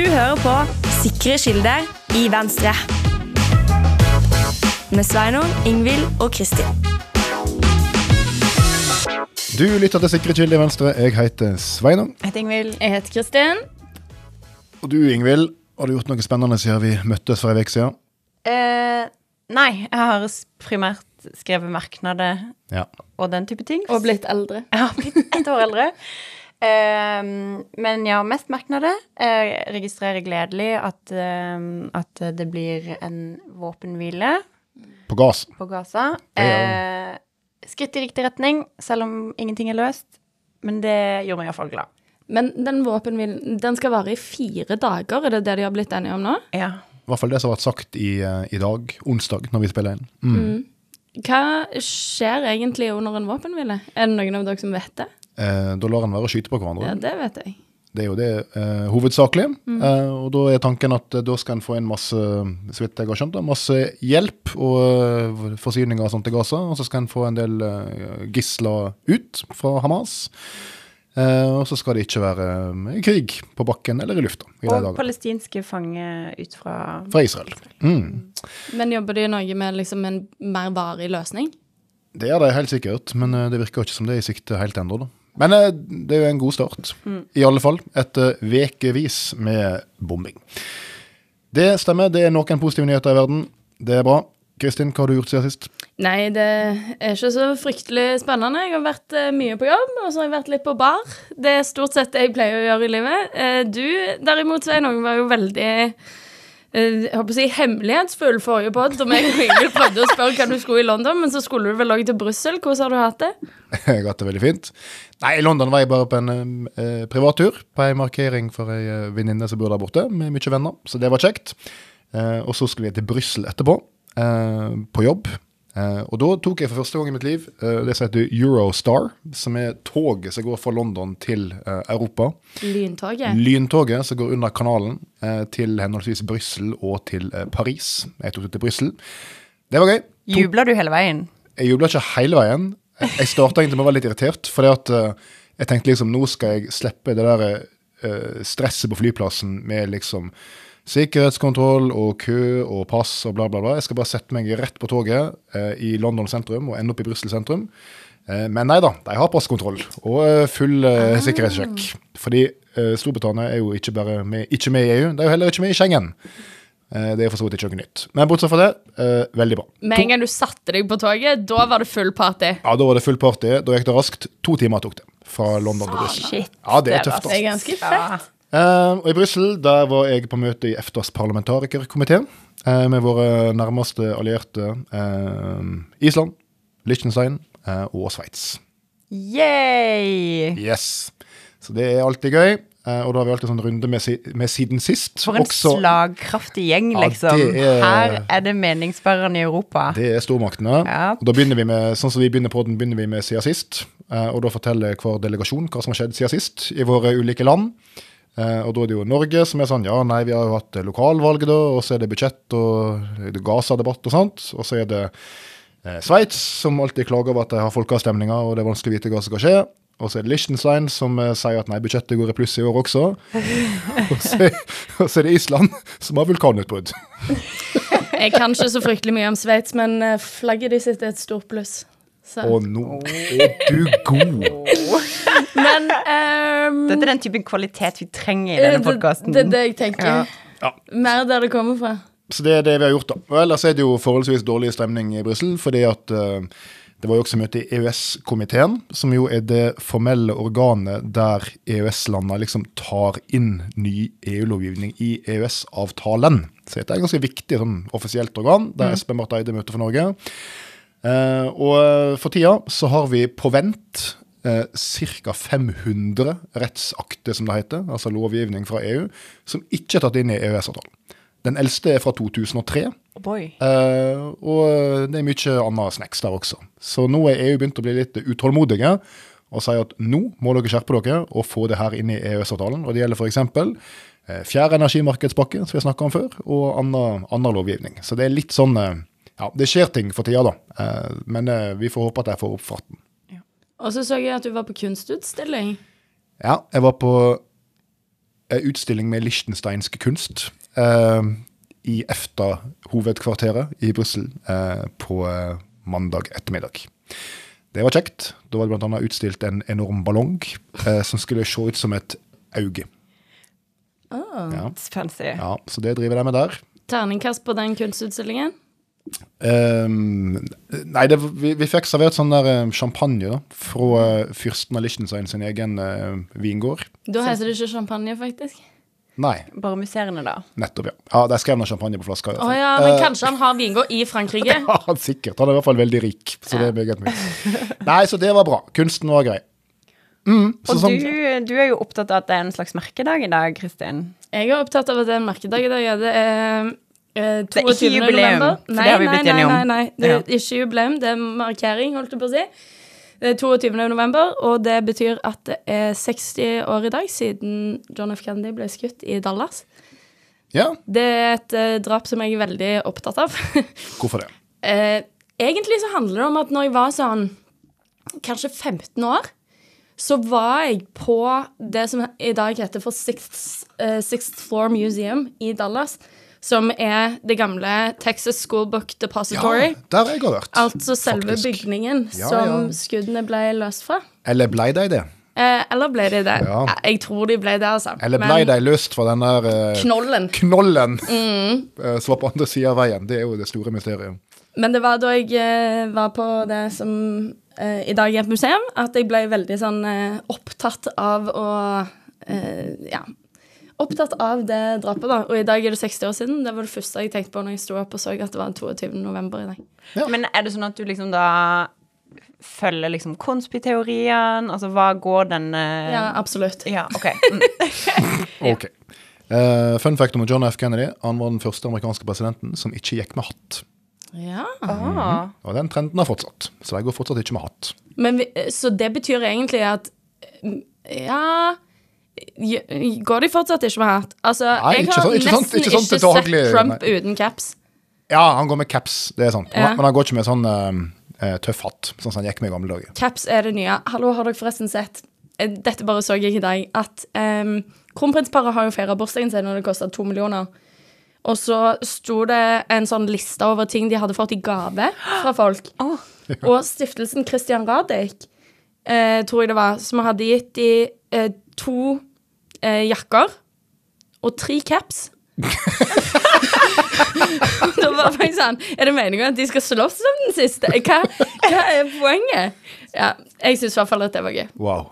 Du hører på Sikre kilder i Venstre. Med Sveinung, Ingvild og Kristin. Du lytter til Sikre kilder i Venstre. Jeg heter Sveinung. Jeg heter Ingvild. Jeg heter Kristin. Og du, Ingvild, har du gjort noe spennende siden vi møttes for en uke siden? Eh, nei, jeg har primært skrevet merknader Ja. og den type ting. Og blitt eldre. Jeg har blitt ett år eldre. Eh, men ja, mest merknader. Jeg registrerer gledelig at, eh, at det blir en våpenhvile På gass. på Gaza. Eh, skritt i riktig retning, selv om ingenting er løst. Men det gjør meg iallfall glad. Men den våpenhvilen den skal vare i fire dager, er det det de har blitt enige om nå? Ja. I hvert fall det som har vært sagt i, eh, i dag, onsdag, når vi spiller inn. Mm. Hva skjer egentlig under en våpenhvile? Er det noen av dere som vet det? Eh, da lar en være å skyte på hverandre. Ja, det vet jeg. Det er jo det eh, hovedsakelig. Eh, og da er tanken at eh, da skal en få inn masse så vidt jeg har skjønt da, masse hjelp og eh, forsyninger og sånt til Gaza. Og så skal en få en del eh, gisler ut fra Hamas. Eh, og så skal det ikke være eh, krig på bakken eller i lufta i Og palestinske fanger ut fra Fra Israel. Mm. Men jobber de noe med liksom en mer varig løsning? Det er det helt sikkert, men det virker ikke som det er i sikte helt ennå. da. Men eh, det er jo en god start. I alle fall etter vekevis med bombing. Det stemmer, det er noen positive nyheter i verden. Det er bra. Kristin, hva har du gjort siden sist? Nei, det er ikke så fryktelig spennende. Jeg har vært eh, mye på jobb, og så har jeg vært litt på bar. Det er stort sett det jeg pleier å gjøre i livet. Eh, du derimot, Svein, var jo veldig eh, jeg håper å si hemmelighetsfull forrige pod, da jeg og Ingvild prøvde å spørre hva du skulle i London, men så skulle du vel òg til Brussel. Hvordan har du hatt det? Jeg har hatt det veldig fint. Nei, i London var jeg bare på en eh, privattur. På en markering for ei eh, venninne som bor der borte, med mye venner. Så det var kjekt. Eh, og så skulle vi til Brussel etterpå, eh, på jobb. Eh, og da tok jeg for første gang i mitt liv uh, det som heter Eurostar, som er toget som går fra London til uh, Europa. Lyntoget? Lyntoget som går under kanalen eh, til henholdsvis Brussel og til Paris. Jeg tok det til Brussel. Det var gøy. Jubla du hele veien? Jeg jubla ikke hele veien. Jeg starta egentlig med å være litt irritert, fordi at jeg tenkte liksom nå skal jeg slippe det der eh, stresset på flyplassen med liksom sikkerhetskontroll og kø og pass og bla, bla, bla. Jeg skal bare sette meg rett på toget eh, i London sentrum og ende opp i Brussel sentrum. Eh, men nei da, de har passkontroll og eh, full eh, sikkerhetssjekk. Fordi eh, Storbritannia er jo ikke bare med, ikke med i EU, de er jo heller ikke med i Schengen. Eh, det er for så vidt ikke noe nytt. Men bortsett fra det, eh, veldig bra. Med en gang du satte deg på toget, da var det full party. Ja, da var det full party. Da gikk det raskt. To timer tok det fra London til Brussel. Ja, det er tøft. Det er ganske fett. Eh, og i Brussel var jeg på møte i EFTAs parlamentarikerkomité eh, med våre nærmeste allierte eh, Island, Liechtenstein eh, og Sveits. Yay! Yes. Så det er alltid gøy. Eh, og da har vi alltid sånn runde med, si med siden sist. For en Også- slagkraftig gjeng, liksom. Ja, er- Her er det meningsbærerne i Europa. Det er stormaktene. Ja. Og da begynner vi med, sånn som vi begynner på den, begynner vi med siden sist. Og da forteller hver delegasjon hva som har skjedd siden sist i våre ulike land. Eh, og da er det jo Norge som er sånn ja, nei, vi har jo hatt lokalvalg da, og så er det budsjett og det er Gaza-debatt og sånt. Og så er det eh, Sveits som alltid klager over at de har folkeavstemninger og det er vanskelig å vite hva som skal skje. Og så er det Liechtenstein som eh, sier at nei, budsjettet går i pluss i år også. og, så, og så er det Island som har vulkanutbrudd. Jeg kan ikke så fryktelig mye om Sveits, men eh, flagget de sitt er et stort pluss. Å, nå er du god! Men um, Dette er den typen kvalitet vi trenger i denne det, podkasten. det er det jeg tenker. Ja. Ja. Mer der det kommer fra. Så det er det vi har gjort, da. Og ellers er det jo forholdsvis dårlig stemning i Brussel, fordi at uh, det var jo også møte i EØS-komiteen, som jo er det formelle organet der EØS-landene liksom tar inn ny EU-lovgivning i EØS-avtalen. Så dette er et ganske viktig sånn offisielt organ, der Espen Barth Eide møter for Norge. Uh, og for tida så har vi på vent eh, ca. 500 rettsakter, som det heter, altså lovgivning fra EU, som ikke er tatt inn i EØS-avtalen. Den eldste er fra 2003, Oh boy. eh, og det er mye annet snacks der også. Så nå er EU begynt å bli litt utålmodige og sier at nå må dere skjerpe dere og få det her inn i EØS-avtalen. Og det gjelder f.eks. Eh, fjerde energimarkedspakke, som vi har snakka om før, og annen, annen lovgivning. Så det er litt sånn eh, Ja, det skjer ting for tida, da. Eh, men eh, vi får håpe at de får opp farten. Og så så jeg at du var på kunstutstilling. Ja, jeg var på en utstilling med lichtensteinsk kunst eh, i EFTA-hovedkvarteret i Brussel eh, på eh, mandag ettermiddag. Det var kjekt. Da var det annet utstilt en enorm ballong eh, som skulle se ut som et auge. Ja, It's fancy. ja, så det driver de med der. Terningkast på den kunstutstillingen. Ehm, nei, det, vi, vi fikk servert sånn der eh, champagne da, fra eh, fyrsten av Liechtenstein sin egen uh, vingård. Da heter det ikke champagne, faktisk. Nei, Bare musserende, da. nettopp, ja. Ja, De skrev noe champagne på flaska. fall. ja, men kanskje han har vingård i Frankrike? Ja, han sikkert. Han er i hvert fall veldig rik. Så det er meget mye. Nei, så det var bra. Kunsten var grei. Mm, så Og sånn, du, du er jo opptatt av at det er en slags merkedag i dag, Kristin. Jeg er opptatt av at det er en merkedag i dag. Ja. Det er 22. Det er ikke jubileum, november. for Nei, det har vi nei, blitt enige om. nei, nei. Det Ja. er ikke jubileum, det er markering, holdt jeg på å si. Det er 22. november, og det betyr at det er 60 år i dag siden John F. Kennedy ble skutt i Dallas. ja, Det er et uh, drap som jeg er veldig opptatt av. hvorfor det? Uh, egentlig så handler det om at når jeg var sånn kanskje 15 år, så var jeg på det som i dag heter for Sixth, uh, Sixth Floor Museum i Dallas, som er det gamle Texas School Book Depository. Ja, der jeg har vært. Altså selve faktisk. bygningen Ja, som ja. skuddene ble løst fra. Eller blei de det? Eh, eller ble de det? Ja. Jeg tror de ble det, altså. Eller blei de løst fra den der eh, Knollen. knollen Mm. eh, som var på andre sida av veien? Det er jo det store mysteriet. Men det var da jeg eh, var på det som eh, i dag er et museum, at jeg ble veldig sånn eh, opptatt av å eh, Ja. Opptatt av det drapet, da. Og i dag er det 60 år siden. Det var det første jeg tenkte på når jeg sto opp og så at det var 22. november i dag. Ja. Men er det sånn at du liksom da følger liksom konspiteorien? Altså, hva går den uh... Ja, absolutt. ja, OK. Mm. Ok. Uh, fun fact om John F. Kennedy. Han var den første amerikanske presidenten som ikke gikk med hatt. Ja. Ah. Og den trenden har fortsatt. Så de går fortsatt ikke med hatt. Men vi, så det betyr egentlig at mm, Ja Går de fortsatt ikke med hatt? Altså, Nei, jeg ikke har sånn- ikke sånn- nesten ikke sånn ikke daglig, sett Trump nei. uten caps. Ja, han går med caps, det er sant. Men, Ja. men han går ikke med sånn eh, tøff hatt, sånn som han gikk med i gamle dager. Caps er det nye. Hallo, har dere forresten sett eh, Dette bare så jeg i dag. At um, kronprinsparet har jo feira bursdagen sin, og det kosta to millioner. Og så sto det en sånn liste over ting de hadde fått i gave fra folk. Og stiftelsen Christian Radich, uh, tror jeg det var, som hadde gitt de uh, to eh, jakker og tre caps. da var jeg sånn Er det meningen at de skal slåss som den siste? Hva, hva er poenget? Ja, jeg syns i hvert fall at det var gøy. Wow.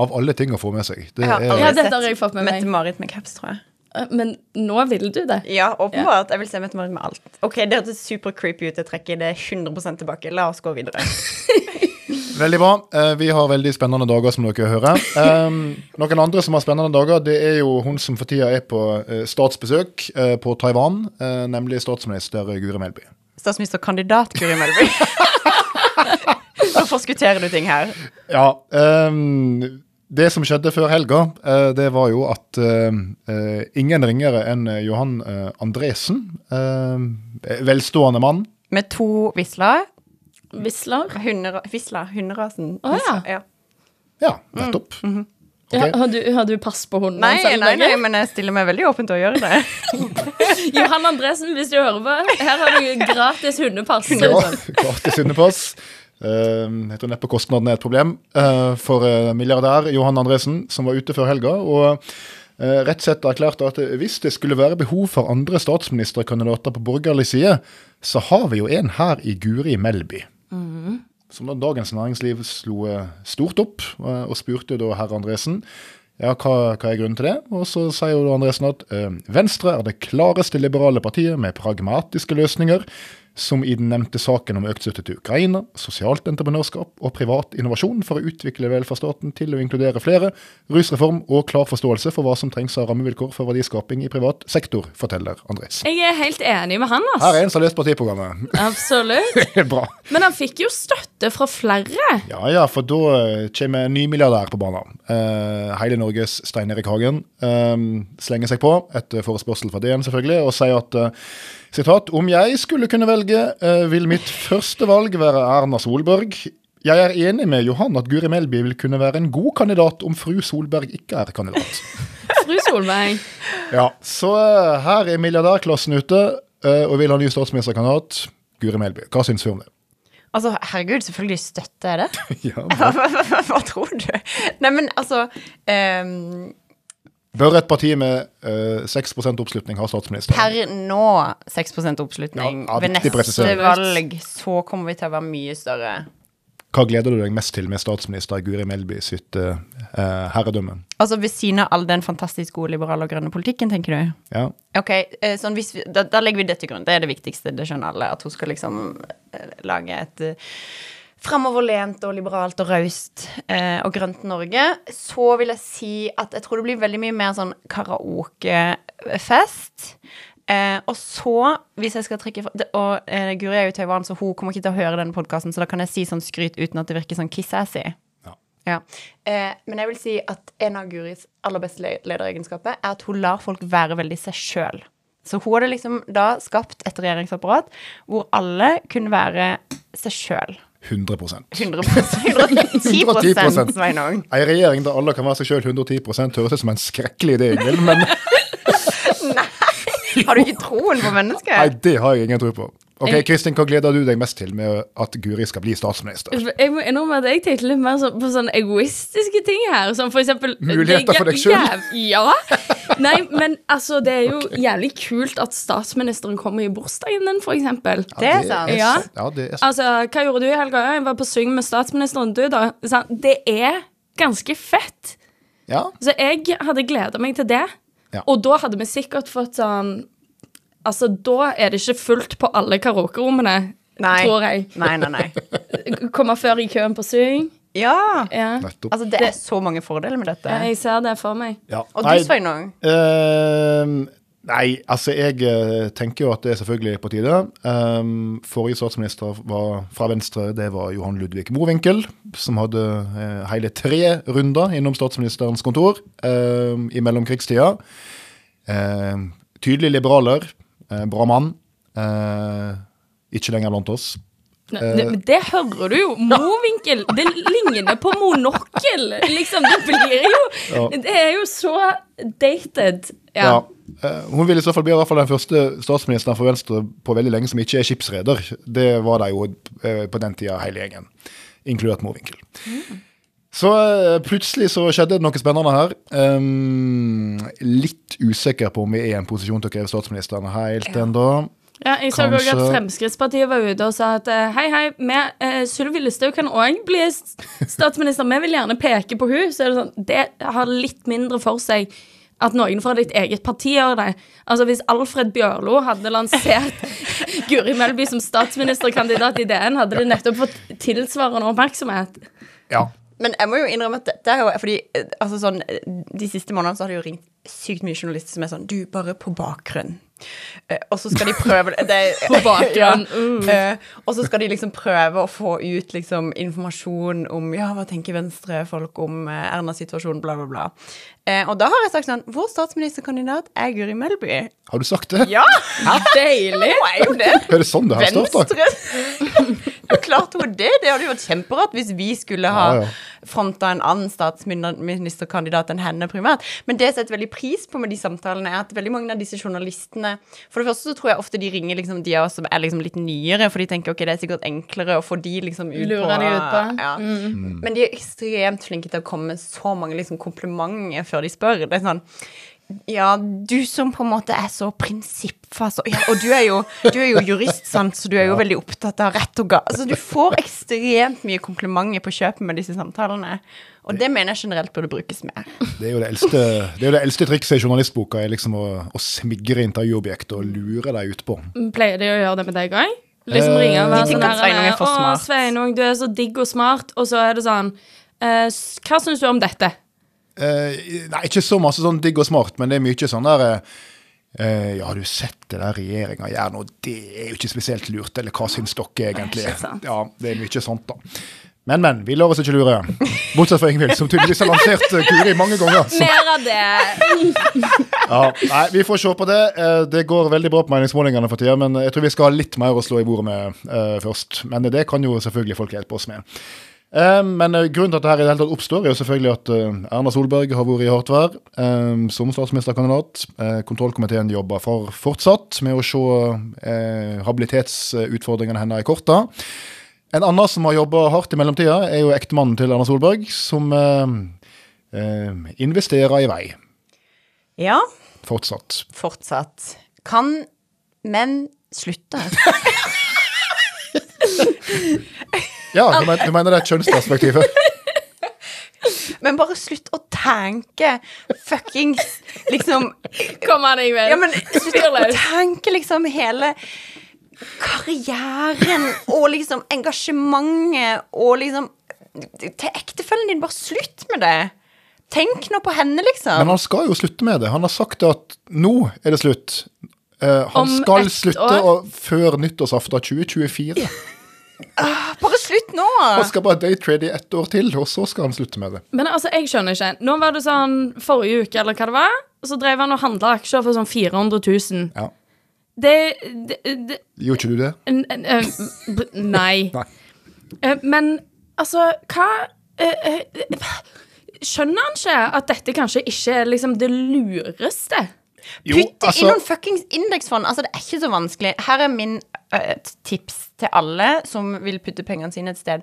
Av alle ting å få med seg. Det Jeg har er, Ja, dette har jeg fått med meg. Mette-Marit med caps, tror jeg. Eh, Men nå vil du det. Ja, åpenbart. Jeg vil se Mette-Marit med alt. OK, det hørtes super creepy ut. Jeg trekker det 100 tilbake. La oss gå videre. Veldig bra. Eh, vi har veldig spennende dager, som dere hører. Um, noen andre som har spennende dager, det er jo hun som for tida er på eh, statsbesøk på Taiwan, nemlig statsminister Guri Melby. Statsministerkandidat Guri Melby. Nå forskutterer du ting her. Ja. ehm, det som skjedde før helga, eh, det var jo at eh, eh, ingen ringere enn Johan Andresen, velstående mann Med to visler. Visler. Hunder, visler. Hunderasen. Å, ja. ja. Ja, nettopp. Mm, Ok. Ja, har, du, har du pass på hunden? Nei, selv, nei, nei, men jeg stiller meg veldig åpen til å gjøre det. Johan Andresen, hvis du hører på, her har du gratis hundepass. Ja, gratis hundepass. Uh, jeg tror neppe kostnaden er et problem eh, for eh, milliardær Johan Andresen, som var ute før helga. og eh, rett sett erklærte at hvis det skulle være behov for andre statsministerkandidater på borgerlig side, så har vi jo en her i Guri Melby. Som da Dagens Næringsliv slo eh, stort opp, eh, og spurte da herr Andresen ja, hva, hva er grunnen til det? Og så sier jo Andresen at eh, Venstre er det klareste liberale partiet med pragmatiske løsninger, som i den nevnte saken om økt støtte til Ukraina, sosialt entreprenørskap og privat innovasjon for å utvikle velferdsstaten til å inkludere flere, rusreform og klar forståelse for hva som trengs av rammevilkår for verdiskaping i privat sektor, forteller Andres. Jeg er helt enig med han, Her er en som har lest partiprogrammet. Absolutt. Bra. Men han fikk jo støtte fra flere. Ja ja, for da eh, kommer en ny milliardær på banen. Eh, hele Norges Stein Erik Hagen eh, slenger seg på, etter forespørsel fra DN selvfølgelig, og sier at sitat, om jeg skulle kunne velge, eh, vil mitt første valg være Erna Solberg. Jeg er enig med Johan at Guri Melby vil kunne være en god kandidat om fru Solberg ikke er kandidat. fru Solberg. Ja, Så eh, her er milliardærklassen ute eh, og vil ha ny statsministerkandidat. Guri Melby. Hva syns vi om det? Altså, herregud, selvfølgelig støtter jeg det. Ja. hva, hva, hva, hva tror du? Nei, men altså ehm, Bør et parti med uh, 6% oppslutning ha statsminister? Per nå 6 oppslutning. Ja, Ved neste presisering. valg så kommer vi til å være mye større. Hva gleder du deg mest til med statsminister Guri Melby sitt eh, eh, herredømme? Altså ved siden av all den fantastisk gode liberale og grønne politikken, tenker du? Ja. Ok, eh, sånn vi, da, da legger vi det til grunn. Det er det viktigste, det skjønner alle. At hun skal liksom eh, lage et uh, framoverlent og liberalt og raust eh, og grønt Norge. Så vil jeg si at jeg tror det blir veldig mye mer sånn karaokefest. Eh, og så, hvis jeg skal trekke fra Og eh, Guri er jo Taiwan, så hun kommer ikke til å høre denne podkasten, så da kan jeg si sånn skryt uten at det virker sånn kiss-assy. Ja. Ja. Eh, men jeg vil si at en av Guris aller beste lederegenskaper er at hun lar folk være veldig seg sjøl. Så hun hadde liksom da skapt et regjeringsapparat hvor alle kunne være seg sjøl. 100% 100 110 110%. Sveinung. Ei regjering der alle kan være seg sjøl 110 høres ut som en skrekkelig idé, Ingvild, men Har du ikke troen på nei, det har jeg ingen tro på. Ok, Jeg- Kristin, hva gleder du deg mest til med at Guri skal bli statsminister? Jeg må innrømme at jeg tenkte litt mer sånn, på sånne egoistiske ting her. Som for eksempel Muligheter for deg sjøl? Ja. Nei, men altså, det er jo jævlig kult at statsministeren kommer i bursdagen din, for eksempel. Det er sant. Ja. Ja, det er sant. Altså, hva gjorde du i helga? Jeg var på syng med statsministeren. Du, da? Det er ganske fett. Ja. Så jeg hadde gleda meg til det. Ja. Og da hadde vi sikkert fått sånn Altså, da er det ikke fullt på alle karaokerommene, tror jeg. Nei, nei, nei. Komme før i køen på syng. Ja. Ja. Nettopp. Altså, det er så mange fordeler med dette. Ja, Jeg ser det for meg. Ja. Og du, du, Sveinung? Uh, nei, altså jeg eh, tenker jo at det er selvfølgelig på tide. Um, forrige statsminister var fra Venstre, det var Johan Ludvig Mowinckel, som hadde uh, hele tre runder innom statsministerens kontor uh, i mellomkrigstida. Uh, tydelig liberaler, bra mann. Eh, ikke lenger blant oss. Ne, det, men det hører du jo. Movinkel. Det ligner på monokkel. Liksom, det blir jo Ja. Det er jo så dated. Ja. Ja. Eh, hun vil i så fall bli i hvert fall den første statsministeren for Venstre på veldig lenge som ikke er skipsreder. Det var de jo eh, på den tida hele gjengen, inkludert Mowinckel. Så eh, plutselig så skjedde det noe spennende her. Um, litt usikker på om vi er i en posisjon til å kreve statsministeren helt ennå. Ja, jeg så også at Fremskrittspartiet var ute og sa at eh, hei, hei, eh, Sylvi Listhaug kan òg bli statsminister. Vi vil gjerne peke på hun, så er det sånn Det har litt mindre for seg at noen fra ditt eget parti gjør det. Altså Hvis Alfred Bjørlo hadde lansert Guri Melby som statsministerkandidat i DN, hadde det nettopp fått tilsvarende oppmerksomhet. Ja. Men jeg må jo innrømme at dette er jo fordi eh, altså sånn, eh, De siste månedene så har det jo ringt sykt mye journalister som er sånn Du, bare på bakgrunn. Uh, og så skal de prøve det, På bakgrunn, Ja. uh, og så skal de liksom prøve å få ut liksom informasjon om Ja, hva tenker Venstre-folk om uh, Erna-situasjonen, bla, bla, bla. Eh, og da har jeg sagt sånn Vår statsministerkandidat er Guri Melby. Har du sagt det? Ja! Deilig! Nå er jo det! Er det sånn det her starta? Venstre Klart hun det. Det hadde jo vært kjemperart hvis vi skulle ha Ja, ja. fronta en annen statsministerkandidat enn henne primært. Men det jeg setter veldig pris på med de samtalene, er at veldig mange av disse journalistene For det første så tror jeg ofte de ringer liksom de av oss som er liksom litt nyere, for de tenker ok, det er sikkert enklere å få de liksom ut Lurer på de ut på. Ja. Mm. Men de er ekstremt flinke til å komme med så mange liksom komplimenter før de spør. Det er sånn ja, du som på en måte er så prinsippfast ja, Og du er, jo, du er jo jurist, sant, så du er jo veldig opptatt av rett og galt. Altså, du får ekstremt mye komplimenter på kjøpet med disse samtalene. Og det mener jeg generelt burde brukes mer. Det er jo det eldste, det er jo det eldste trikset i journalistboka, er liksom å, å smigre intervjuobjektet og lure deg utpå. Pleier de å gjøre det med deg òg? Liksom Eh, ringe og være sånn her Sveinung er for Å. Sveinung, du er så digg og smart. Og så er det sånn eh, Hva syns du om dette? Eh, nei, ikke så masse sånn digg og smart, men det er mye sånn der uh, Ja, har du sett det der regjeringa gjør nå? Det er jo ikke spesielt lurt. Eller hva syns dere egentlig? Det. Ja, det er mye sånt, da. Men, men. Vi lar oss ikke lure. Bortsett fra Ingvild, som tydeligvis har lansert Guri mange ganger. Så, Mer av det. ja, nei, vi får se på det. Det går veldig bra på meningsmålingene for tida, men jeg tror vi skal ha litt mer å slå i bordet med først. Men det kan jo selvfølgelig folk hjelpe oss med. Eh, men eh, grunnen til at dette i det hele tatt oppstår, er jo selvfølgelig at eh, Erna Solberg har vært i hardt vær eh, som statsministerkandidat. Eh, kontrollkomiteen jobber for fortsatt med å se habilitetsutfordringene hennes i korta. En annen som har jobba hardt i mellomtida, er jo ektemannen til Erna Solberg, som investerer i vei Ja, fortsatt. fortsatt. Kan menn slutte? Ja, du, mener, du mener det er kjønnsperspektivet? Men bare slutt å tenke fuckings liksom Kom an, Ingvild. Ja, men slutt å tenke liksom hele karrieren og liksom engasjementet og liksom Til ektefellen din, bare slutt med det. Tenk nå på henne, liksom. Men han skal jo slutte med det. Han har sagt at nå er det slutt. Uh, han Om skal slutte å, før nyttårsaften 2024. Bare slutt nå! Han skal bare daytrade i ett år til, og så skal han slutte med det. Men altså, jeg skjønner ikke. Nå var det sånn forrige uke, eller hva det var, så drev han og handla aksjer for sånn 400 000. Ja. Det, det, det Gjorde ikke du det? n- n- Nei. Nei. Men altså, hva Skjønner han ikke at dette kanskje ikke er liksom det lureste? Jo, Putt det altså- i noen fuckings indeksfond. Altså, det er ikke så vanskelig. Her er min øh, tips til alle som vil putte pengene sine et sted.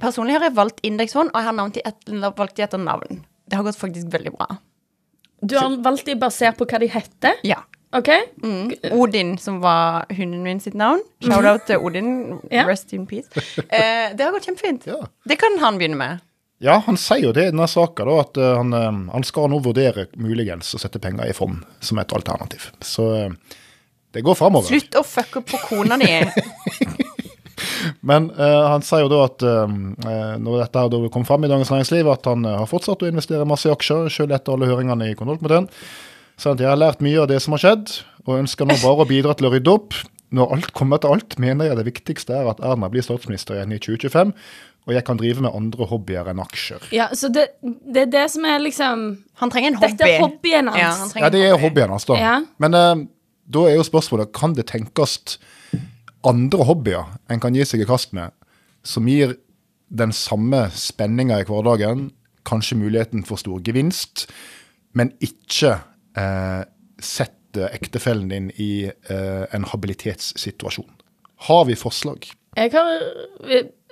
Personlig har jeg valgt indeksfond, og jeg har navn til et, valgt de etter navn. Det har gått faktisk veldig bra. Du har valgt de basert på hva de heter? Ja. OK? Mm. Odin, som var hunden min sitt navn. Shout-out til Odin. Ja. Rest in peace. Eh, det har gått kjempefint. Ja. Det kan han begynne med. Ja, han sier jo det i denne saka, at eh, han, eh, han skal nå vurdere muligens å sette penger i fond som et alternativ. Så eh, det går framover. Slutt å fucke på kona di. Men uh, han sier jo da at eh, når dette her kommet kom fram i Dagens Næringsliv, at han uh, har fortsatt å investere masse i aksjer, selv etter alle høringene i kontrollkomiteen. Så jeg har lært mye av det som har skjedd, og ønsker nå bare å bidra til å rydde opp. Når alt kommer til alt, mener jeg det viktigste er at Erna blir statsminister igjen i 2025, og jeg kan drive med andre hobbyer enn aksjer. Ja, så det, det er det som er liksom Han trenger en hobby. Dette er hobbyen hans. Ja, han Ja, det er hobby. hobbyen hans, da. Ja. Men uh, da er jo spørsmålet kan det tenkes andre hobbyer en kan gi seg i kast med, som gir den samme spenninga i hverdagen, kanskje muligheten for stor gevinst, men ikke uh, sette ektefellen din i uh, en habilitetssituasjon. Har vi forslag? Jeg har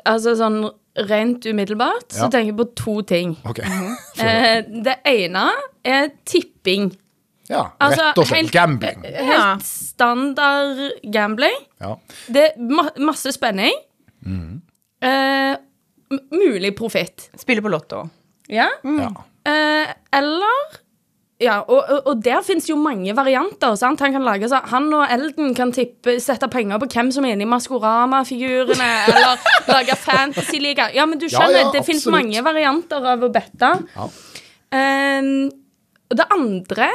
Altså sånn rent umiddelbart så tenker jeg på to ting. Okay. Eh, det ene er tipping. Ja, Altså, rett og slett. helt- Gambling. Helt Ja. standard gambling. Ja. Det er ma masse spenning. Eh, mulig profitt. Spille på Lotto. Ja. ja. Eh, eller ja, og, og, der finnes jo mange varianter. Sant? Han kan lage så, Han og Elden kan tippe, sette penger på hvem som er inne i Maskorama-figurene, eller lage fantasy-liga. Ja, men du skjønner, ja, det finnes mange varianter av å bette. Ja. Um, det andre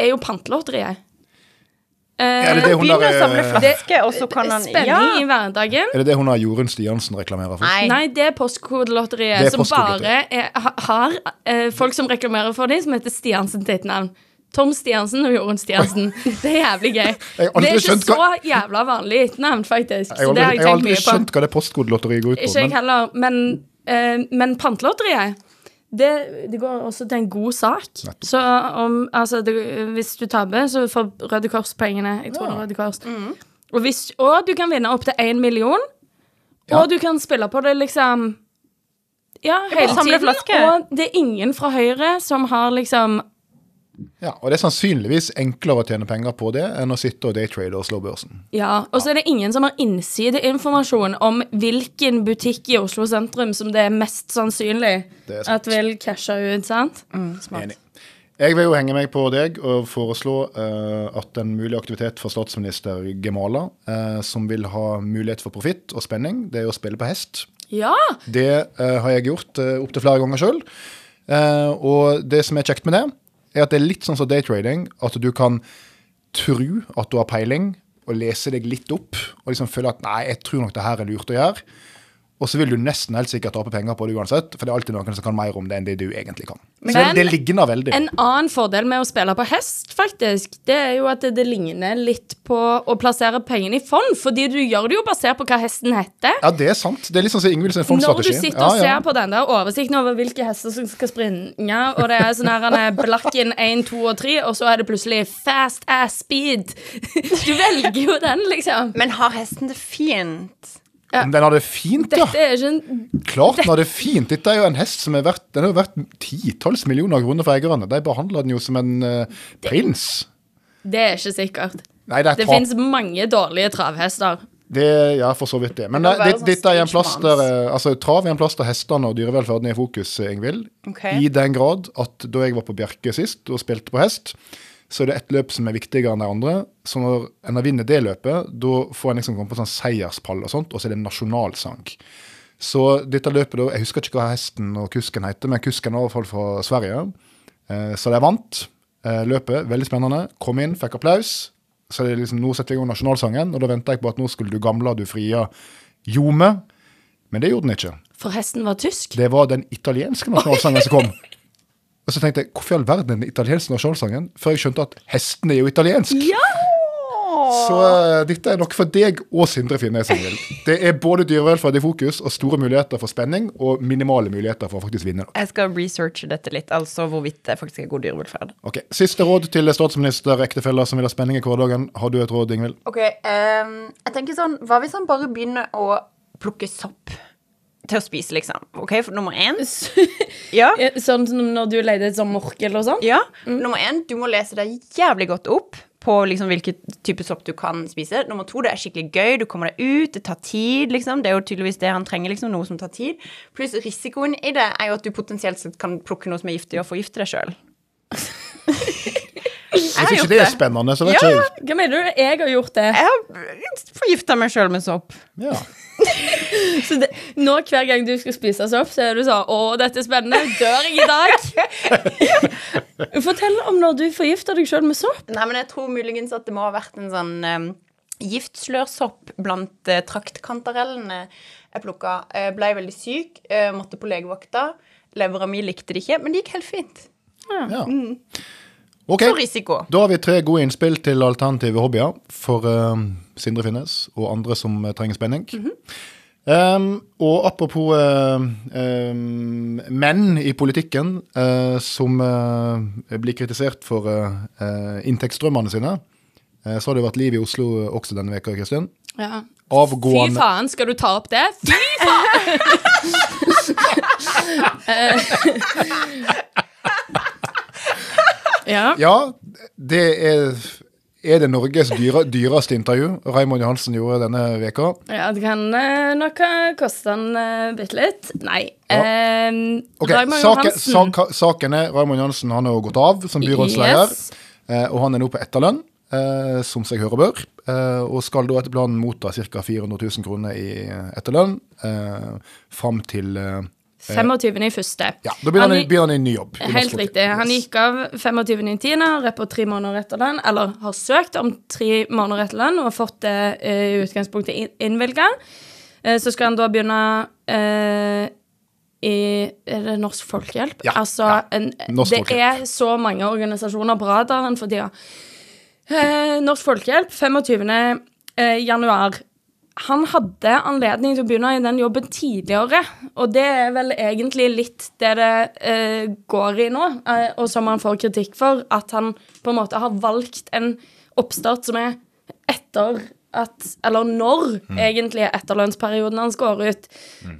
er jo Pantelotteriet. Er det det hun Begynn å samle eh, flasker, og så kan han Spenning i hverdagen. Er det det hun har Jorunn Stiansen reklamerer for? Nei. Nei, det er Postkodelotteriet, er som bare er, har eh, folk som reklamerer for dem, som heter Stiansen til et navn. Tom Stiansen og Jorunn Stiansen. Det er jævlig gøy. Det er ikke så jævla vanlig etternavn, faktisk. Jeg Så har det aldri, har jeg jeg har aldri skjønt hva det postkodelotteriet går ut på. Ikke jeg heller, men, eh, men Pantelotteriet det, det går også til en god sak. Nettopp. Så om, altså, det, hvis du taper, så får Røde Kors pengene. Jeg tror Ja. det er Røde Kors. Og, hvis, og du kan vinne opptil én million. Ja. Og du kan spille på det liksom Ja, hele tiden. Og det er ingen fra Høyre som har liksom Ja, og det er sannsynligvis enklere å tjene penger på det enn å sitte og daytrade og slå børsen. Ja, og så er det ingen som har innsideinformasjon om hvilken butikk i Oslo sentrum som det er mest sannsynlig er at vil cashe ut, sant? Enig. Jeg vil jo henge meg på deg og foreslå uh, at en mulig aktivitet for statsminister Gemala, uh, som vil ha mulighet for profitt og spenning, det er å spille på hest. Ja! Det uh, har jeg gjort uh, opptil flere ganger sjøl. og det som er kjekt med det, er at det er litt sånn som daytrading, at du kan tro at du har peiling, og lese deg litt opp, og liksom føle at nei, jeg tror nok det her er lurt å gjøre. Og så vil du nesten helt sikkert tape penger på det uansett, for det er alltid noen som kan mer om det enn det du egentlig kan. Så Men- det, det ligner veldig. En annen fordel med å spille på hest, faktisk, det er jo at det, det ligner litt på å plassere pengene i fond, fordi du gjør det jo basert på hva hesten heter. Ja, det er sant. Det er litt sånn som Ingvild sin Når du sitter sitter Ja, og ser på den der oversikten over hvilke hester som skal springe, og det er sånn her han er Blakken 1, 2 og 3, og så er det plutselig Fast Ass Speed. Du velger jo den, liksom. Men har hesten det fint? Om den har det fint, ja. Dette er ikke en Klart den har det fint. Dette er jo en hest som er verdt Den er verdt titalls millioner kroner for eierne. De behandler den jo som en uh, prins. Det er ikke sikkert. Nei, det Det fins mange dårlige travhester. Det, ja, for så vidt det. Men Det nei, det, sånn dette er en plass der eh, Altså, trav er en plass der hestene og dyrevelferden er i fokus, eh, Ingvild. Okay. I den grad at da jeg var på Bjerke sist og spilte på hest, så er det ett løp som er viktigere enn de andre. Så når en har vunnet det løpet, da får en liksom komme på sånn seierspall og sånt, og så er det en nasjonalsang. Så dette løpet, da, jeg husker ikke hva hesten og kusken heter, men kusken er i hvert fall fra Sverige. Eh, så de vant eh, løpet. Veldig spennende. Kom inn, fikk applaus. Så det er liksom, nå setter jeg i gang nasjonalsangen, og da venta jeg på at nå skulle du gamla, du fria ljome. Men det gjorde den ikke. For hesten var tysk. Det var den italienske nasjonalsangen som kom. Og så tenkte jeg, hvorfor i all verden er den italienske nasjonalsangen? Før jeg skjønte at hesten er jo italiensk. Så uh, dette er nok for deg og Sindre Finnes. Emil. Det er både dyrevelferd i fokus og store muligheter for spenning, og minimale muligheter for å faktisk vinne. noe. Jeg skal researche dette litt, altså hvorvidt det faktisk er god dyrevelferd. Ok, Siste råd til statsminister ektefeller som vil ha spenning i hverdagen. Har du et råd, Ingvild? Ok, um, jeg tenker sånn, hva hvis han bare begynner å plukke sopp til å spise, liksom? Ok, for nummer én. Ja. Eh, Sånn som når du leter etter sånn morkel og sånn? Ja. Nummer én, du må lese deg jævlig godt opp på liksom hvilken type sopp du kan spise. Nummer to, det er skikkelig gøy, du kommer deg ut, det tar tid, liksom. Det er jo tydeligvis det han trenger, liksom, noe som tar tid. Pluss risikoen i det er jo at du potensielt sett kan plukke noe som er giftig, og forgifte deg sjøl. Hvis ikke det er spennende, så vet Ja, ikke. Hva mener du? Jeg har gjort det. Jeg har forgifta meg sjøl med sopp. Ja. Så det, nå hver gang du skal spise sopp, så er du sånn Å, dette er spennende. Dør jeg i dag? Fortell om når du forgifter deg sjøl med sopp. Nei, men jeg tror muligens at det må ha vært en sånn um, giftslørsopp blant uh, traktkantarellene jeg plukka. Jeg ble veldig syk, uh, måtte på legevakta. Levera mi likte det ikke, men det gikk helt fint. ja. Ok, For risiko. da har vi tre gode innspill til alternative hobbyer for uh, Sindre Finnes og andre som eh, trenger spenning. Um, og apropos uh, um, menn i politikken uh, som uh, blir kritisert for inntektsstrømmene sine, så har det vært liv i Oslo også denne veka, Kristin. Ja. Avgående Fy faen, skal du ta opp det? Fy faen! ja. Ja, det er, er det Norges dyre, dyreste intervju Raymond Johansen gjorde denne veka. ja, det kan eh, nok ha kosta han uh, bitte litt. Nei. Ja. Eh, Ok, Raymond saken, sak, sak, saken er Raymond Johansen han har gått av som byrådsleder. Yes. Uh, og han er nå på etterlønn, uh, som seg hører bør. Uh, og skal da etter planen motta ca. 400 000 kroner i etterlønn fram til eh, 25. i første. Ja, da begynner han, i- begynner han i ny jobb. Helt riktig. Han gikk av 25. i tiende, har rett tre måneder etter den, eller har søkt om tre måneder etter den og har fått det eh, i utgangspunktet inn- innvilga. Eh, Så skal han da begynne eh, i Er det Norsk Folkehjelp? Ja, Altså, ja. En, Norsk det Folkehjelp. er så mange organisasjoner på radaren for tida. Eh, Norsk Folkehjelp, 25. Eh, januar. Han hadde anledning til å begynne i den jobben tidligere, og det er vel egentlig litt det det eh, går i nå, eh, og som han får kritikk for, at han på en måte har valgt en oppstart som er etter at Eller når egentlig etterlønnsperioden hans går ut.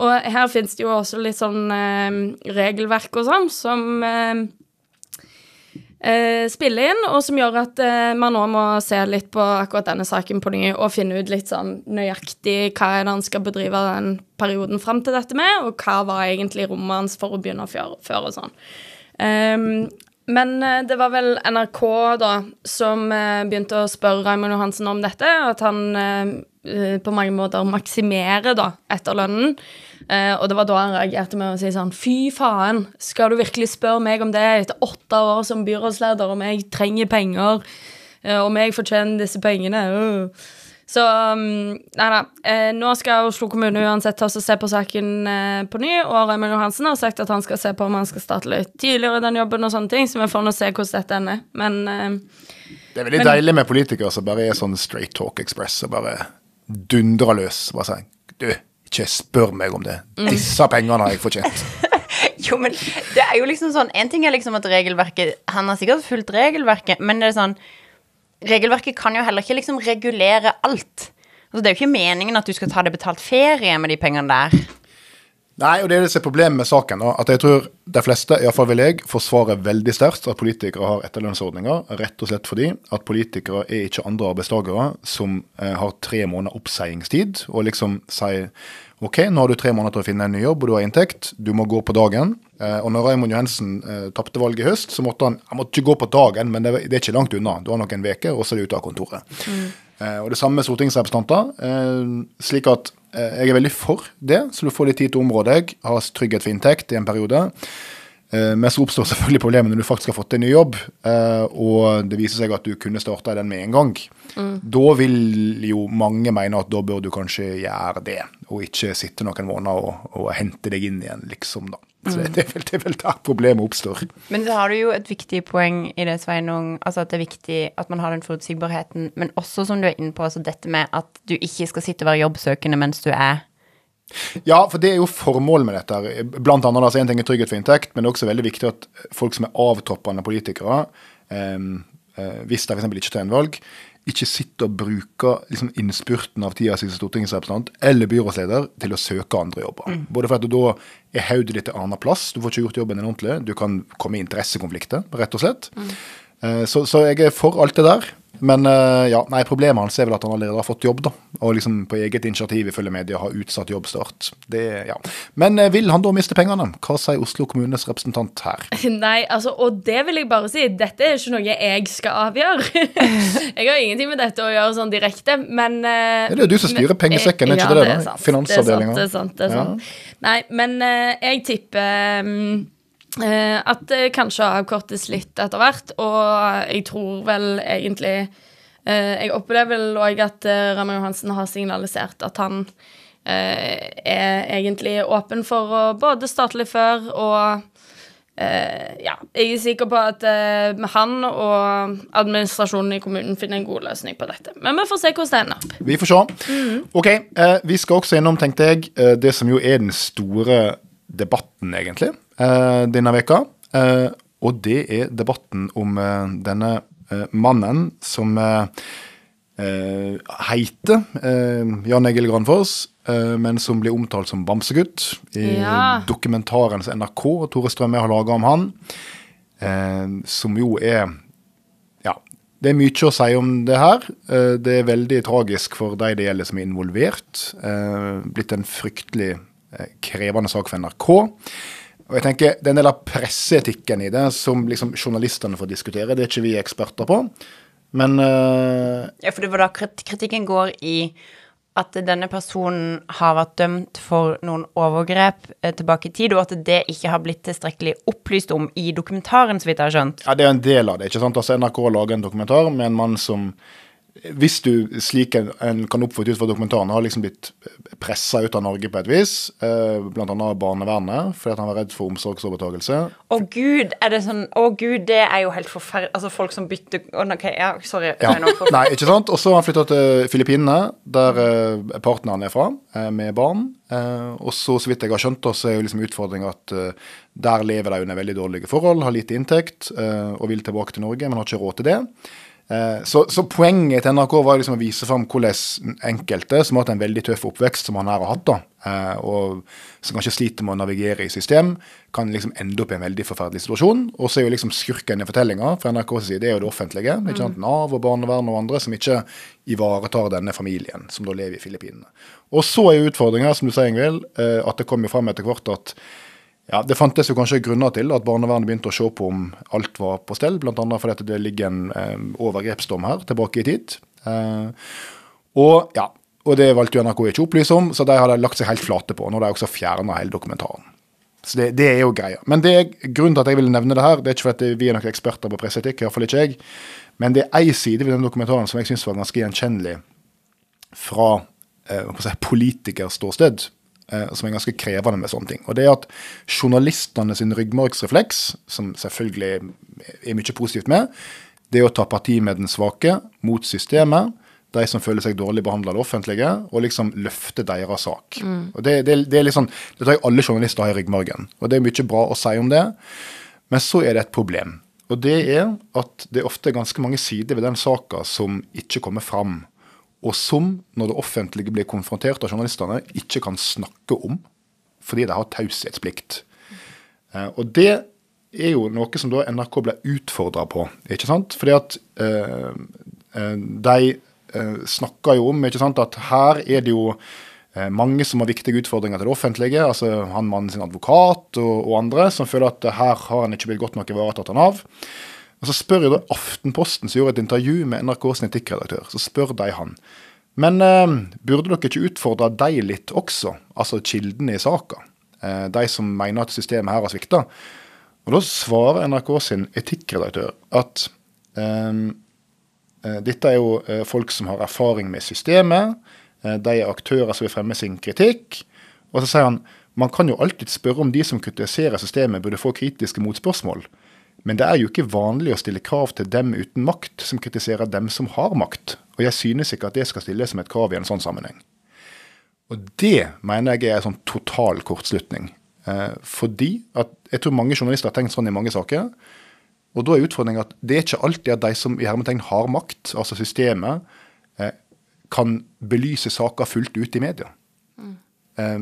Og her finnes det jo også litt sånn eh, regelverk og sånn som eh, spille inn, og som gjør at eh, man nå må se litt på akkurat denne saken på ny, og finne ut litt sånn nøyaktig hva er det han skal bedrive den perioden fram til dette med, og hva var egentlig rommet hans for å begynne før, før og sånn. Ehm, men eh, det var vel NRK da som eh, begynte å spørre Raymond Johansen om dette, at han eh, på mange måter maksimerer da etterlønnen. Eh, og det var da han reagerte med å si sånn Fy faen, skal du virkelig spørre meg om det etter åtte år som byrådsleder, om jeg trenger penger, eh, om jeg fortjener disse pengene? Uh. Så um, nei da. Eh, nå skal Oslo kommune uansett ta oss og se på saken på ny, og Raymond Johansen har sagt at han skal se på om han skal starte litt tidligere i den jobben og sånne ting, så vi får nå se hvordan dette ender. Men Det er veldig Men- deilig med politikere som bare er sånn straight talk express og bare dundrer løs. Bare sier du, ikke spør meg om det. Disse pengene har jeg fortjent. Jo, men det er jo liksom sånn En ting er liksom at regelverket Han har sikkert fulgt regelverket, men det er sånn Regelverket kan jo heller ikke liksom regulere alt. Altså, det er jo ikke meningen at du skal ta deg betalt ferie med de pengene der. Nei, og det er det som er problemet med saken. Da, at jeg tror de fleste, iallfall vil jeg, forsvarer veldig sterkt at politikere har etterlønnsordninger, rett og slett fordi at politikere er ikke andre arbeidstakere som eh, har tre måneder oppseiingstid, og liksom sier OK, nå har du tre måneder til å finne en ny jobb, og du har inntekt, du må gå på dagen. Eh, og når Raymond Johansen eh, tapte valget i høst, så måtte han Han måtte ikke gå på dagen, men det, det er ikke langt unna. Du har nok en uke, og så er du ute av kontoret. Eh, og det samme med stortingsrepresentanter. Eh, slik at jeg er veldig for det, så du får litt tid til å områ deg, ha trygghet for inntekt i en periode. Eh, men så oppstår selvfølgelig problemet når du faktisk har fått en ny jobb, eh, og det viser seg at du kunne starta den med en gang. Da vil jo mange mene at da bør du kanskje gjøre det, og ikke sitte noen måneder og, og hente deg inn igjen, liksom, da. Så det, er vel, det er vel der problemet oppstår. Men så har du jo et viktig poeng i det, Sveinung. Altså at det er viktig at man har den forutsigbarheten. Men også, som du er inne på, altså dette med at du ikke skal sitte og være jobbsøkende mens du er Ja, for det er jo formålet med dette. Blant annet, altså En ting er trygghet for inntekt, men det er også veldig viktig at folk som er avtroppende politikere, eh, eh, hvis de f.eks. ikke tar en valg, ikke sitter og bruker liksom, innspurten av tida si som stortingsrepresentant eller byrådsleder til å søke andre jobber. Både for at da er hodet ditt en annen plass, du får ikke gjort jobben din ordentlig, du kan komme i interessekonflikter, rett og slett. Eh, Så, så jeg er for alt det der. Men eh, ja, nei, problemet hans er vel at han allerede har fått jobb, da. Og liksom på eget initiativ ifølge media har utsatt jobbstart. Det, ja. Men eh, vil han da miste pengene? Hva sier Oslo kommunes representant her? Nei, altså, og det vil jeg bare si. Dette er ikke noe jeg skal avgjøre. jeg har ingenting med dette å gjøre sånn direkte, men eh, Det er jo du som styrer pengesekken, er ikke ja, det det, da? sant. Finansavdelingen. Det er sant, det er sant. Det er sant. Nei, men jeg tipper eh, at det kanskje avkortes litt etter hvert, og jeg tror vel egentlig eh, Jeg opplever vel òg at eh, Raymond Johansen har signalisert at han eh, er egentlig åpen for å både starte litt før og Eh, ja, jeg er sikker på at eh, han og administrasjonen i kommunen finner en god løsning på dette. Men vi får se hvordan det ender opp. Vi får se. Ok, eh, vi skal også innom, tenkte jeg, eh, det som jo er den store debatten, egentlig, eh, denne veka. Eh, og det er debatten om eh, denne eh, mannen som eh, eh, heter eh, Jan Egil Granfoss, eh, men som blir omtalt som Bamsegutt i Ja. dokumentaren som NRK og Tore Strømme har laga om han. Eh, som jo er Ja, det er mye å si om det her. Eh, det er veldig tragisk for de det gjelder som er involvert. Eh, blitt en fryktelig eh, krevende sak for NRK. Og jeg tenker, Det er en del av presseetikken i det som liksom journalistene får diskutere. Det er ikke vi eksperter på. Men uh... Ja, for det var da kritikken går i at denne personen har vært dømt for noen overgrep eh, tilbake i tid, og at det ikke har blitt tilstrekkelig opplyst om i dokumentaren, så vidt jeg har skjønt. ja, det er en del av det. ikke sant? Altså NRK lager en dokumentar med en mann som hvis du, slik en, en kan oppfatte ut fra dokumentaren, har liksom blitt pressa ut av Norge på et vis, eh, annet av barnevernet, fordi at han var redd for omsorgsovertakelse. Å gud, er det sånn Å gud, det er jo helt forferdelig Altså, folk som bytter Å, ok, ja, sorry. Ja. Nei, Nei, ikke sant? Og så har han flytta til Filippinene, der eh, partneren er fra, eh, med barn. Eh, og så, så vidt jeg har skjønt, så er jo liksom utfordringa at der lever de under veldig dårlige forhold, har lite inntekt og vil tilbake til Norge, men har ikke råd til det. Eh, Så, så poenget til NRK var liksom å vise fram hvordan enkelte som har hatt en veldig tøff oppvekst, som han her har hatt, da, eh, og som kanskje sliter med å navigere i system, kan liksom ende opp i en veldig forferdelig situasjon. Og så er jo liksom skurken i fortellinga fra NRKs side det er jo det offentlige. ikke sant? Nav og barnevern og andre som ikke ivaretar denne familien, som da lever i Filippinene. Og så er jo utfordringa, som du sier, Ingvild, eh, at det kom jo fram etter hvert at ja, Det fantes jo kanskje grunner til at barnevernet begynte å se på om alt var på stell, bl.a. fordi det ligger en eh, overgrepsdom her tilbake i tid. Eh, og ja, og det valgte jo NRK ikke å opplyse om, så de hadde lagt seg helt flate på når de også fjerna hele dokumentaren. Så det, det er jo greia. Men det er, grunnen til at jeg ville nevne det her, det er ikke fordi vi er noen eksperter på presseetikk, iallfall ikke jeg, men det er ei side ved den dokumentaren som jeg syns var ganske gjenkjennelig fra eh, politikerståsted, som er ganske krevende med sånne ting. Og det er at journalistene sin ryggmargsrefleks, som selvfølgelig er mye positivt med, det er å ta parti med den svake mot systemet, de som føler seg dårlig behandla av det offentlige, og liksom løfte deres sak. Og det, det, det er liksom, det tror jeg alle journalister har i ryggmargen. Og det er mye bra å si om det, men så er det et problem. Og det er at det er ofte ganske mange sider ved den saka som ikke kommer fram, og som, når det offentlige blir konfrontert av journalistene, ikke kan snakke om, fordi de har taushetsplikt. Eh, og det er jo noe som da NRK ble utfordra på, ikke sant? Fordi at eh, eh, de eh, snakker jo om ikke sant, at her er det jo mange som har viktige utfordringer til det offentlige. altså Han mannen sin advokat og, og andre som føler at her har han ikke blitt godt nok ivaretatt av Nav. Og Så spør jo da Aftenposten, som gjorde et intervju med NRKs etikkredaktør, så spør de han. Men eh, burde dere ikke utfordre de litt også, altså kildene i saka? Eh, de som mener at systemet her har svikta. Og Da svarer NRK sin etikkredaktør at eh, eh, dette er jo eh, folk som har erfaring med systemet. eh, de er aktører som vil fremme sin kritikk. Og så sier han man kan jo alltid spørre om de som kritiserer systemet burde få kritiske motspørsmål. Men det er jo ikke vanlig å stille krav til dem uten makt som kritiserer dem som har makt. Og jeg synes ikke at det skal stilles som et krav i en sånn sammenheng. Og det mener jeg er en sånn total kortslutning. Eh, fordi at jeg tror mange journalister har tenkt sånn i mange saker. Og da er utfordringen at det er ikke alltid at de som i hermetegn har makt, altså systemet, eh, kan belyse saker fullt ut i media. Eh,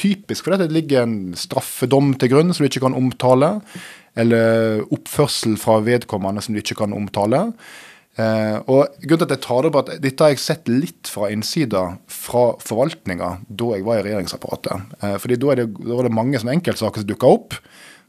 typisk fordi det ligger en straffedom til grunn som du ikke kan omtale, eller oppførsel fra vedkommende som du ikke kan omtale. Eh, og grunnen til at jeg tar det opp at Dette har jeg sett litt fra innsida fra forvaltninga da jeg var i regjeringsapparatet. Eh, fordi da, er det, da er det mange som enkeltsaker som dukker opp,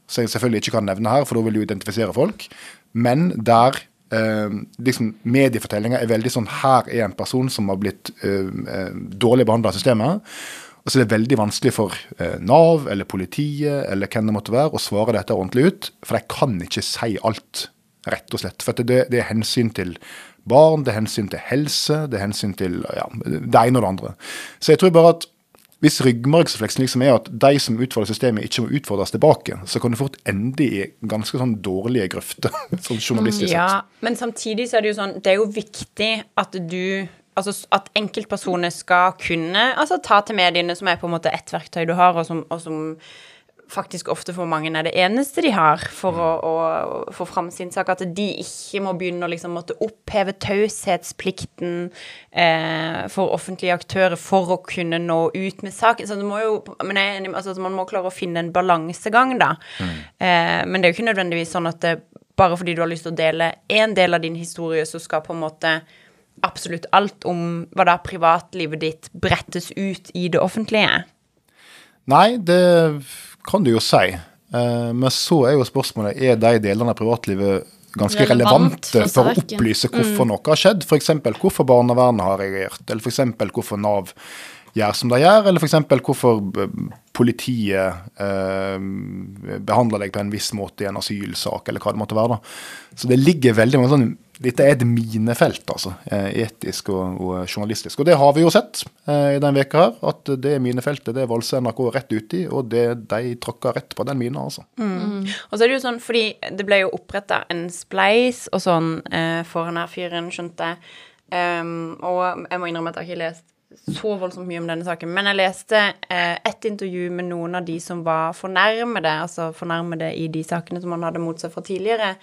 som jeg selvfølgelig ikke kan nevne her, for da vil du identifisere folk. Men der eh, liksom mediefortellinga er veldig sånn Her er en person som har blitt eh, eh, dårlig behandla av systemet. Og Det er veldig vanskelig for eh, Nav eller politiet eller hvem det måtte være å svare dette ordentlig ut, for de kan ikke si alt, rett og slett. For det, det er hensyn til barn, det er hensyn til helse, det er hensyn til ja, det ene og det andre. Så jeg tror bare at hvis ryggmargsrefleksen liksom er at de som utfordrer systemet, ikke må utfordres tilbake, så kan du fort ende i ganske sånn dårlige grøfter, sånn journalistisk sett. Ja, men samtidig så er det jo sånn Det er jo viktig at du Altså at enkeltpersoner skal kunne altså ta til mediene, som er på en måte ett verktøy du har, og som, og som faktisk ofte for mange er det eneste de har for å, å, å få fram sin sak. At de ikke må begynne å liksom måtte oppheve taushetsplikten eh, for offentlige aktører for å kunne nå ut med saken. Så det må jo, men jeg, altså, man må klare å finne en balansegang, da. Eh, men det er jo ikke nødvendigvis sånn at det, bare fordi du har lyst til å dele én del av din historie, så skal på en måte absolutt alt om hva da privatlivet ditt brettes ut i det offentlige. Nei, det kan du jo si. Eh, men så er jo spørsmålet er de delene av privatlivet ganske Relevant relevante for for å opplyse hvorfor noe har skjedd. F.eks. hvorfor barnevernet har reagert, eller f.eks. hvorfor Nav gjør som de gjør, eller f.eks. hvorfor eh, politiet eh, behandler deg på en viss måte i en asylsak, eller hva det måtte være. da. Så det ligger veldig mange sånn dette er et minefelt, altså, eh, etisk og, og journalistisk. Og det har vi jo sett eh, i denne veka her, at det minefeltet det valser NRK rett ut i, og det, de tråkker rett på den mina, altså. Og så er det jo sånn, fordi det ble jo oppretta en spleis og sånn eh, for han her fyren, skjønte jeg. Um, og jeg må innrømme at jeg har ikke lest så voldsomt mye om denne saken, men jeg leste eh, et intervju med noen av de som var fornærmede, altså fornærmede i de sakene som han hadde mot seg fra tidligere,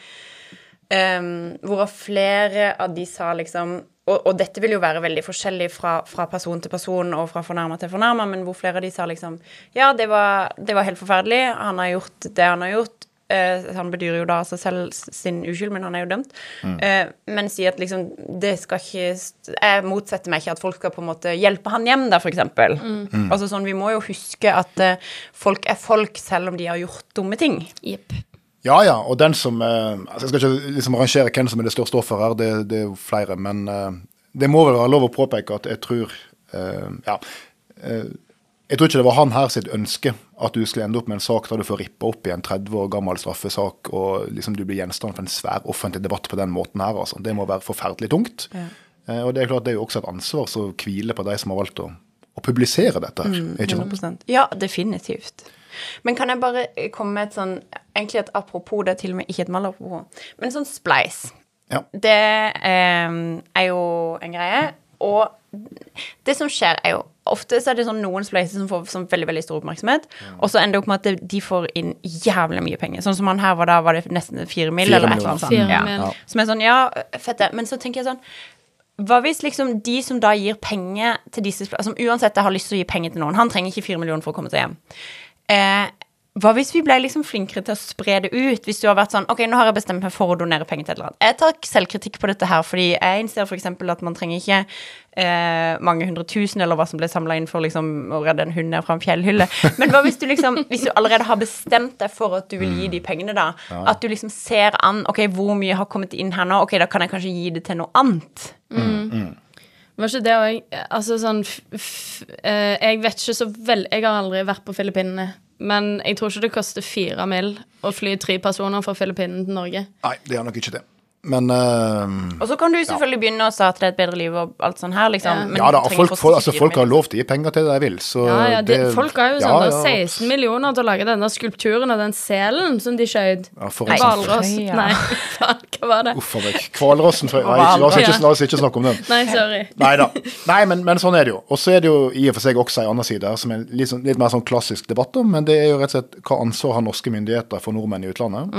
um, hvorav flere av de sa liksom og, og dette vil jo være veldig forskjellig fra, fra person til person og fra fornærma til fornærma, men hvor flere av de sa liksom Ja, det var, det var helt forferdelig. Han har gjort det han har gjort. Eh, han bedyrer jo da seg selv sin uskyld, men han er jo dømt. Eh, men sier at liksom det skal ikke Jeg motsetter meg ikke at folk skal på en måte hjelpe han hjem, da, for eksempel. Altså sånn, vi må jo huske at eh, folk er folk selv om de har gjort dumme ting. Jepp. Ja ja, og den som eh, altså Jeg skal ikke liksom rangere hvem som er det største offeret her, det, det er jo flere, men eh, det må vel være lov å påpeke at jeg tror eh, Ja. eh, jeg tror ikke det var han her sitt ønske at du skulle ende opp med en sak der du får rippa opp i en 30 år gammel straffesak, og liksom du blir gjenstand for en svær offentlig debatt på den måten her. altså. Det må være forferdelig tungt. Eh, og det er klart det er jo også et ansvar som hviler på de som har valgt å, å publisere dette her. ikke sant? Ja, definitivt. Men kan jeg bare komme med et sånn Egentlig et apropos, det er til og med ikke et malapropos, men sånn spleis. Ja. Det eh, er jo en greie. Og det som skjer, er jo Ofte så er det sånn noen spleiser som får sånn veldig veldig stor oppmerksomhet, og så ender det opp med at de får inn jævlig mye penger. Sånn som han her var da, var det nesten fire mil, Fire eller et eller annet sånt. Ja. Som er sånn, ja, fett. Men så tenker jeg sånn hva hvis liksom de som da gir penger til disse Som uansett har lyst til å gi penger til noen Han trenger ikke fire millioner for å komme seg hjem. Eh, hva hvis vi ble liksom flinkere til å spre det ut? Hvis du har vært sånn Ok, nå har jeg bestemt meg for å donere penger til et eller annet. Jeg tar selvkritikk på dette her, fordi jeg innser f.eks. at man trenger ikke eh, mange hundre tusen, eller hva som ble samla inn for liksom å redde en hund ned fra en fjellhylle. Men hva hvis du liksom Hvis du allerede har bestemt deg for at du vil gi de pengene, da, at du liksom ser an Ok, hvor mye har kommet inn her nå? Ok, da kan jeg kanskje gi det til noe annet. Var ikke det òg Altså sånn eh, Jeg vet ikke så vel Jeg har aldri vært på Filippinene. Men jeg tror ikke det koster fire mil å fly tre personer fra Filippinene til Norge. Nei, det er nok ikke det. Men uh, Og så kan du selvfølgelig begynne å starte et bedre liv og alt sånt her, liksom. Ja. men ja da, folk, folk, altså, folk har lov til å gi penger til det de vil. Så Ja, ja, det, det- folk har jo ja, sånn da, ja, 16 millioner til å lage denne skulpturen av den selen som de skjøt. Ja, Nei. en Hvalross. Frøya. Nei, faen, hva var det? Uff a meg. Hvalrossen Nei, La oss ikke, Ja. la oss ikke snakke om den. Nei, sorry. Nei da. Nei, men, men sånn er det jo. Og så er det jo i og for seg også en annen side her, som er litt, sånn, litt mer sånn klassisk debatt om, men det er jo rett og slett hva ansvar har norske myndigheter for nordmenn i utlandet.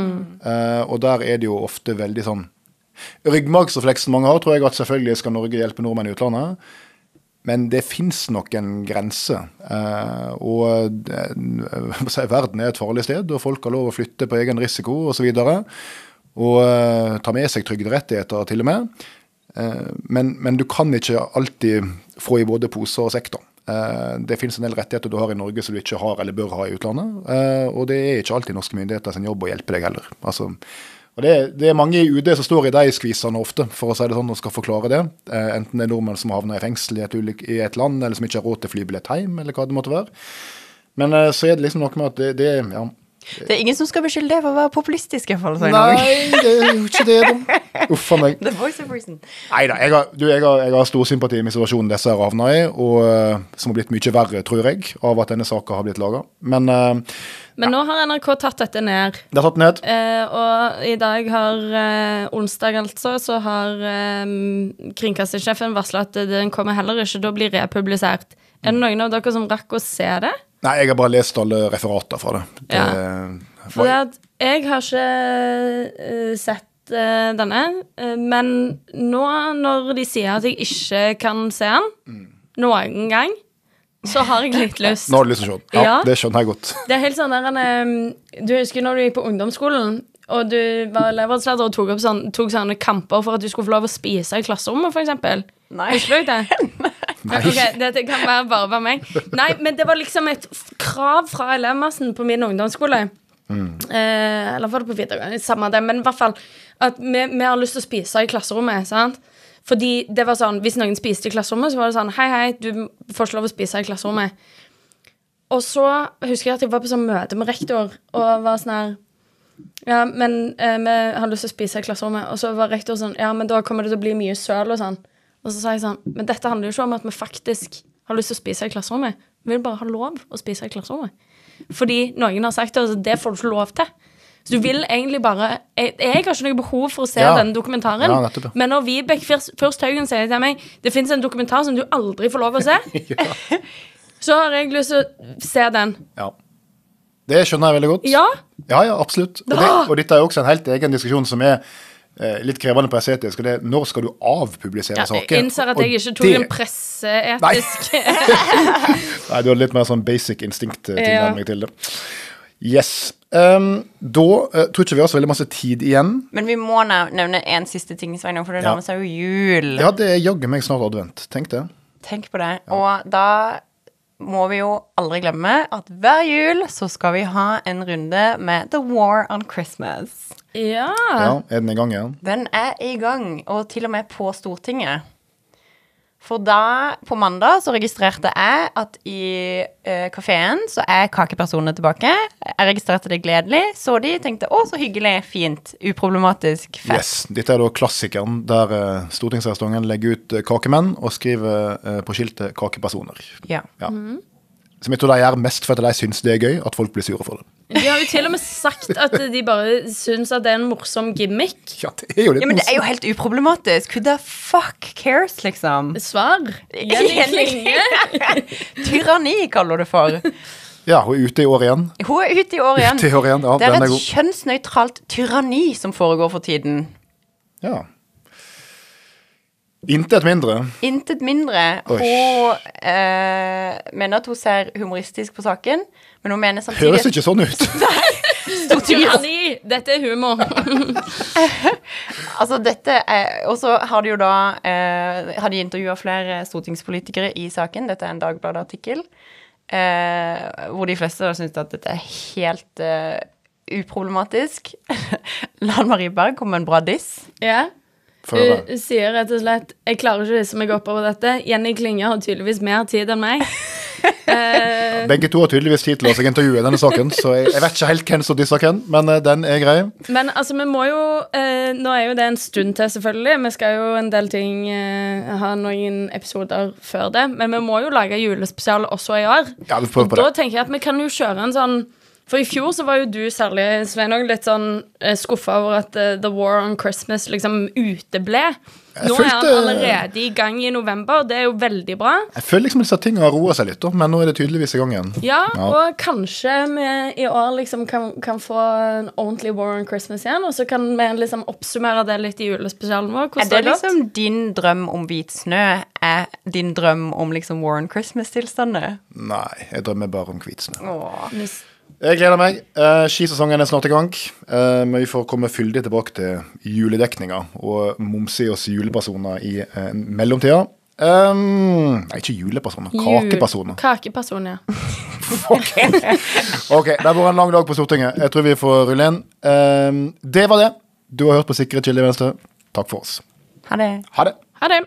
Eh, og der er det jo ofte veldig sånn Ryggmargsrefleksen mange har, tror jeg at selvfølgelig skal Norge hjelpe nordmenn i utlandet. Men det fins nok en grense. Eh, og må si, verden er et farlig sted, og folk har lov å flytte på egen risiko osv. Og, så og eh, ta med seg trygderettigheter til og med. Eh, men, men du kan ikke alltid få i både pose og sekk. da. Eh, det finnes en del rettigheter du har i Norge som du ikke har eller bør ha i utlandet. Eh, og det er ikke alltid norske myndigheter sin jobb å hjelpe deg heller. Altså, og det, det er mange i UD som står i de skvisene ofte, for å si det sånn, og skal forklare det. Eh, enten det er nordmenn som havner i fengsel i et, i et land, eller som ikke har råd til flybillett hjem, eller hva det måtte være. Men eh, så er det liksom noe med at det, det ja, Det er ingen som skal beskylde deg for å være populistisk, i hvert fall. så i Norge. Nei, det er jo ikke det, da. Uff a meg. The voice of reason. Nei da, jeg jeg, jeg har stor sympati med situasjonen disse har havna i, og eh, som har blitt mye verre, tror jeg, av at denne saka har blitt laga. Men uh, Men nå har NRK tatt dette ned. det er tatt ned. Eh, og i dag har eh, onsdag, altså, så har eh, kringkastingssjefen varsla at den kommer heller ikke til å bli republisert. Er det noen av dere som rakk å se det? Nei, jeg har bare lest alle referater fra det. det For det at jeg har ikke eh, sett eh, denne, eh, men nå når de sier at jeg ikke kan se den noen gang, så har jeg litt lyst. Nå har du lyst til å se den. Ja, Ja. det skjønner jeg godt. Det er helt sånn der Du husker når du gikk på ungdomsskolen og du var elevrådsleder og tok, opp sånn, tok sånne kamper for at du skulle få lov å spise i klasserommet, for eksempel. Nei. Husker du det? Nei. Okay, Dette kan være bare være meg. Nei, men det var liksom et krav fra elevmassen på min ungdomsskole. Eh, eller var det på videregående? Samme det, men i hvert fall at vi, vi har lyst til å spise i klasserommet. sant? Fordi det var sånn, Hvis noen spiste i klasserommet, så var det sånn Hei, hei, du får ikke lov å spise i klasserommet. Og så husker jeg at jeg var på sånn møte med rektor og var sånn her Ja, men eh, vi har lyst til å spise i klasserommet. Og så var rektor sånn Ja, men da kommer det til å bli mye søl og sånn. Og så sa jeg sånn Men dette handler jo ikke om at vi faktisk har lyst til å spise i klasserommet. Vi vil bare ha lov å spise i klasserommet. Fordi noen har sagt oss at det får du ikke lov til. Så du vil egentlig bare Jeg, jeg har ikke noe behov for å se Ja. denne dokumentaren. Ja. Men når Vibeke Fyrst Haugen sier til meg det fins en dokumentar som du aldri får lov å se, så har jeg lyst til å se den. Ja. Det skjønner jeg veldig godt. Ja. Ja, ja, absolutt. Og, det, og dette er jo også en helt egen diskusjon som er litt krevende presseetisk. og det er Når skal du avpublisere Ja, jeg innser at jeg ikke tok det- en presseetisk Nei, du har litt mer sånn basic instinkt-tilnærming til det. Yes. Um, da uh, tror ikke vi har så veldig masse tid igjen. Men vi må nevne en siste ting, Sveinung, for det Ja. nærmer seg jo jul. Ja, det er jaggu meg snart advent. Tenk det. Tenk på det. Og da må vi jo aldri glemme at hver jul så skal vi ha en runde med The War on Christmas. Ja. Ja, Er den i gang igjen? Den er i gang, og til og med på Stortinget. For da, på mandag, så registrerte jeg at i uh, kafeen så er kakepersonene tilbake. Jeg registrerte det gledelig. Så de, tenkte å, så hyggelig, fint, uproblematisk, fett. Yes, Dette er da klassikeren der uh, stortingsrestauranten legger ut uh, kakemenn og skriver uh, på skiltet 'kakepersoner'. Ja. Ja. Som jeg tror de gjør mest fordi de syns det er gøy at folk blir sure for det. De har jo til og med sagt at de bare syns at det er en morsom gimmick. Ja, det er jo litt ja, men det er jo helt uproblematisk. Who the fuck cares, liksom? Svar. Jenny Klinge. Tyranni, kaller du det for. Ja, hun er ute i år igjen. Hun er ute i år igjen. Ute i år igjen, ja, Det er et er kjønnsnøytralt tyranni som foregår for tiden. Ja. Intet mindre. Intet mindre. Oi. Hun eh, mener at hun ser humoristisk på saken, men hun mener samtidig Høres ikke sånn ut. Tyranni. Dette er humor. Altså, dette er Og så har de jo da eh, Har de intervjua flere stortingspolitikere i saken. Dette er en Dagbladet-artikkel. Eh, hvor de fleste da syns at dette er helt eh, uproblematisk. Lan Marie Berg kom med en bra diss. Ja. Hun sier rett og slett Jeg klarer ikke å hisse meg opp over dette. Jenny Klinge har tydeligvis mer tid enn meg. uh, Begge to har tydeligvis tid til å intervjue denne saken, så jeg, jeg vet ikke helt hvem som disser hvem, men uh, den er grei. men altså, vi må jo uh, Nå er jo det en stund til, selvfølgelig. Vi skal jo en del ting eh, ha noen episoder før det. Men vi må jo lage julespesial også i år. Ja, Og da tenker jeg at vi kan jo kjøre en sånn For i fjor så var jo du særlig, Svein, litt sånn eh, skuffa over at uh, The War on Christmas liksom uteble. Nå Nå er han allerede i gang i november. Det er jo veldig bra. Jeg føler liksom disse tingene har roa seg litt, da, men nå er det tydeligvis i gang igjen. Ja, Ja. og kanskje vi i år liksom kan, kan få en ordentlig War on Christmas igjen, og så kan vi liksom oppsummere det litt i julespesialen vår. Er det det liksom din drøm om hvit snø? Er din drøm om liksom War on Christmas-tilstander? Nei, jeg drømmer bare om hvit snø. Åh. Jeg gleder meg. Eh, skisesongen er snart i gang. Eh, men vi får komme fyldig tilbake til juledekninga og momse oss julepersoner i eh, mellomtida. Um, nei, ikke julepersoner. Kakepersoner. Kakepersoner. Ja. Ok, det har vært en lang dag på Stortinget. Jeg tror vi får rulle inn. Um, det var det. Du har hørt på Sikre kilder i Venstre. Takk for oss. Ha det. Ha det. Ha det.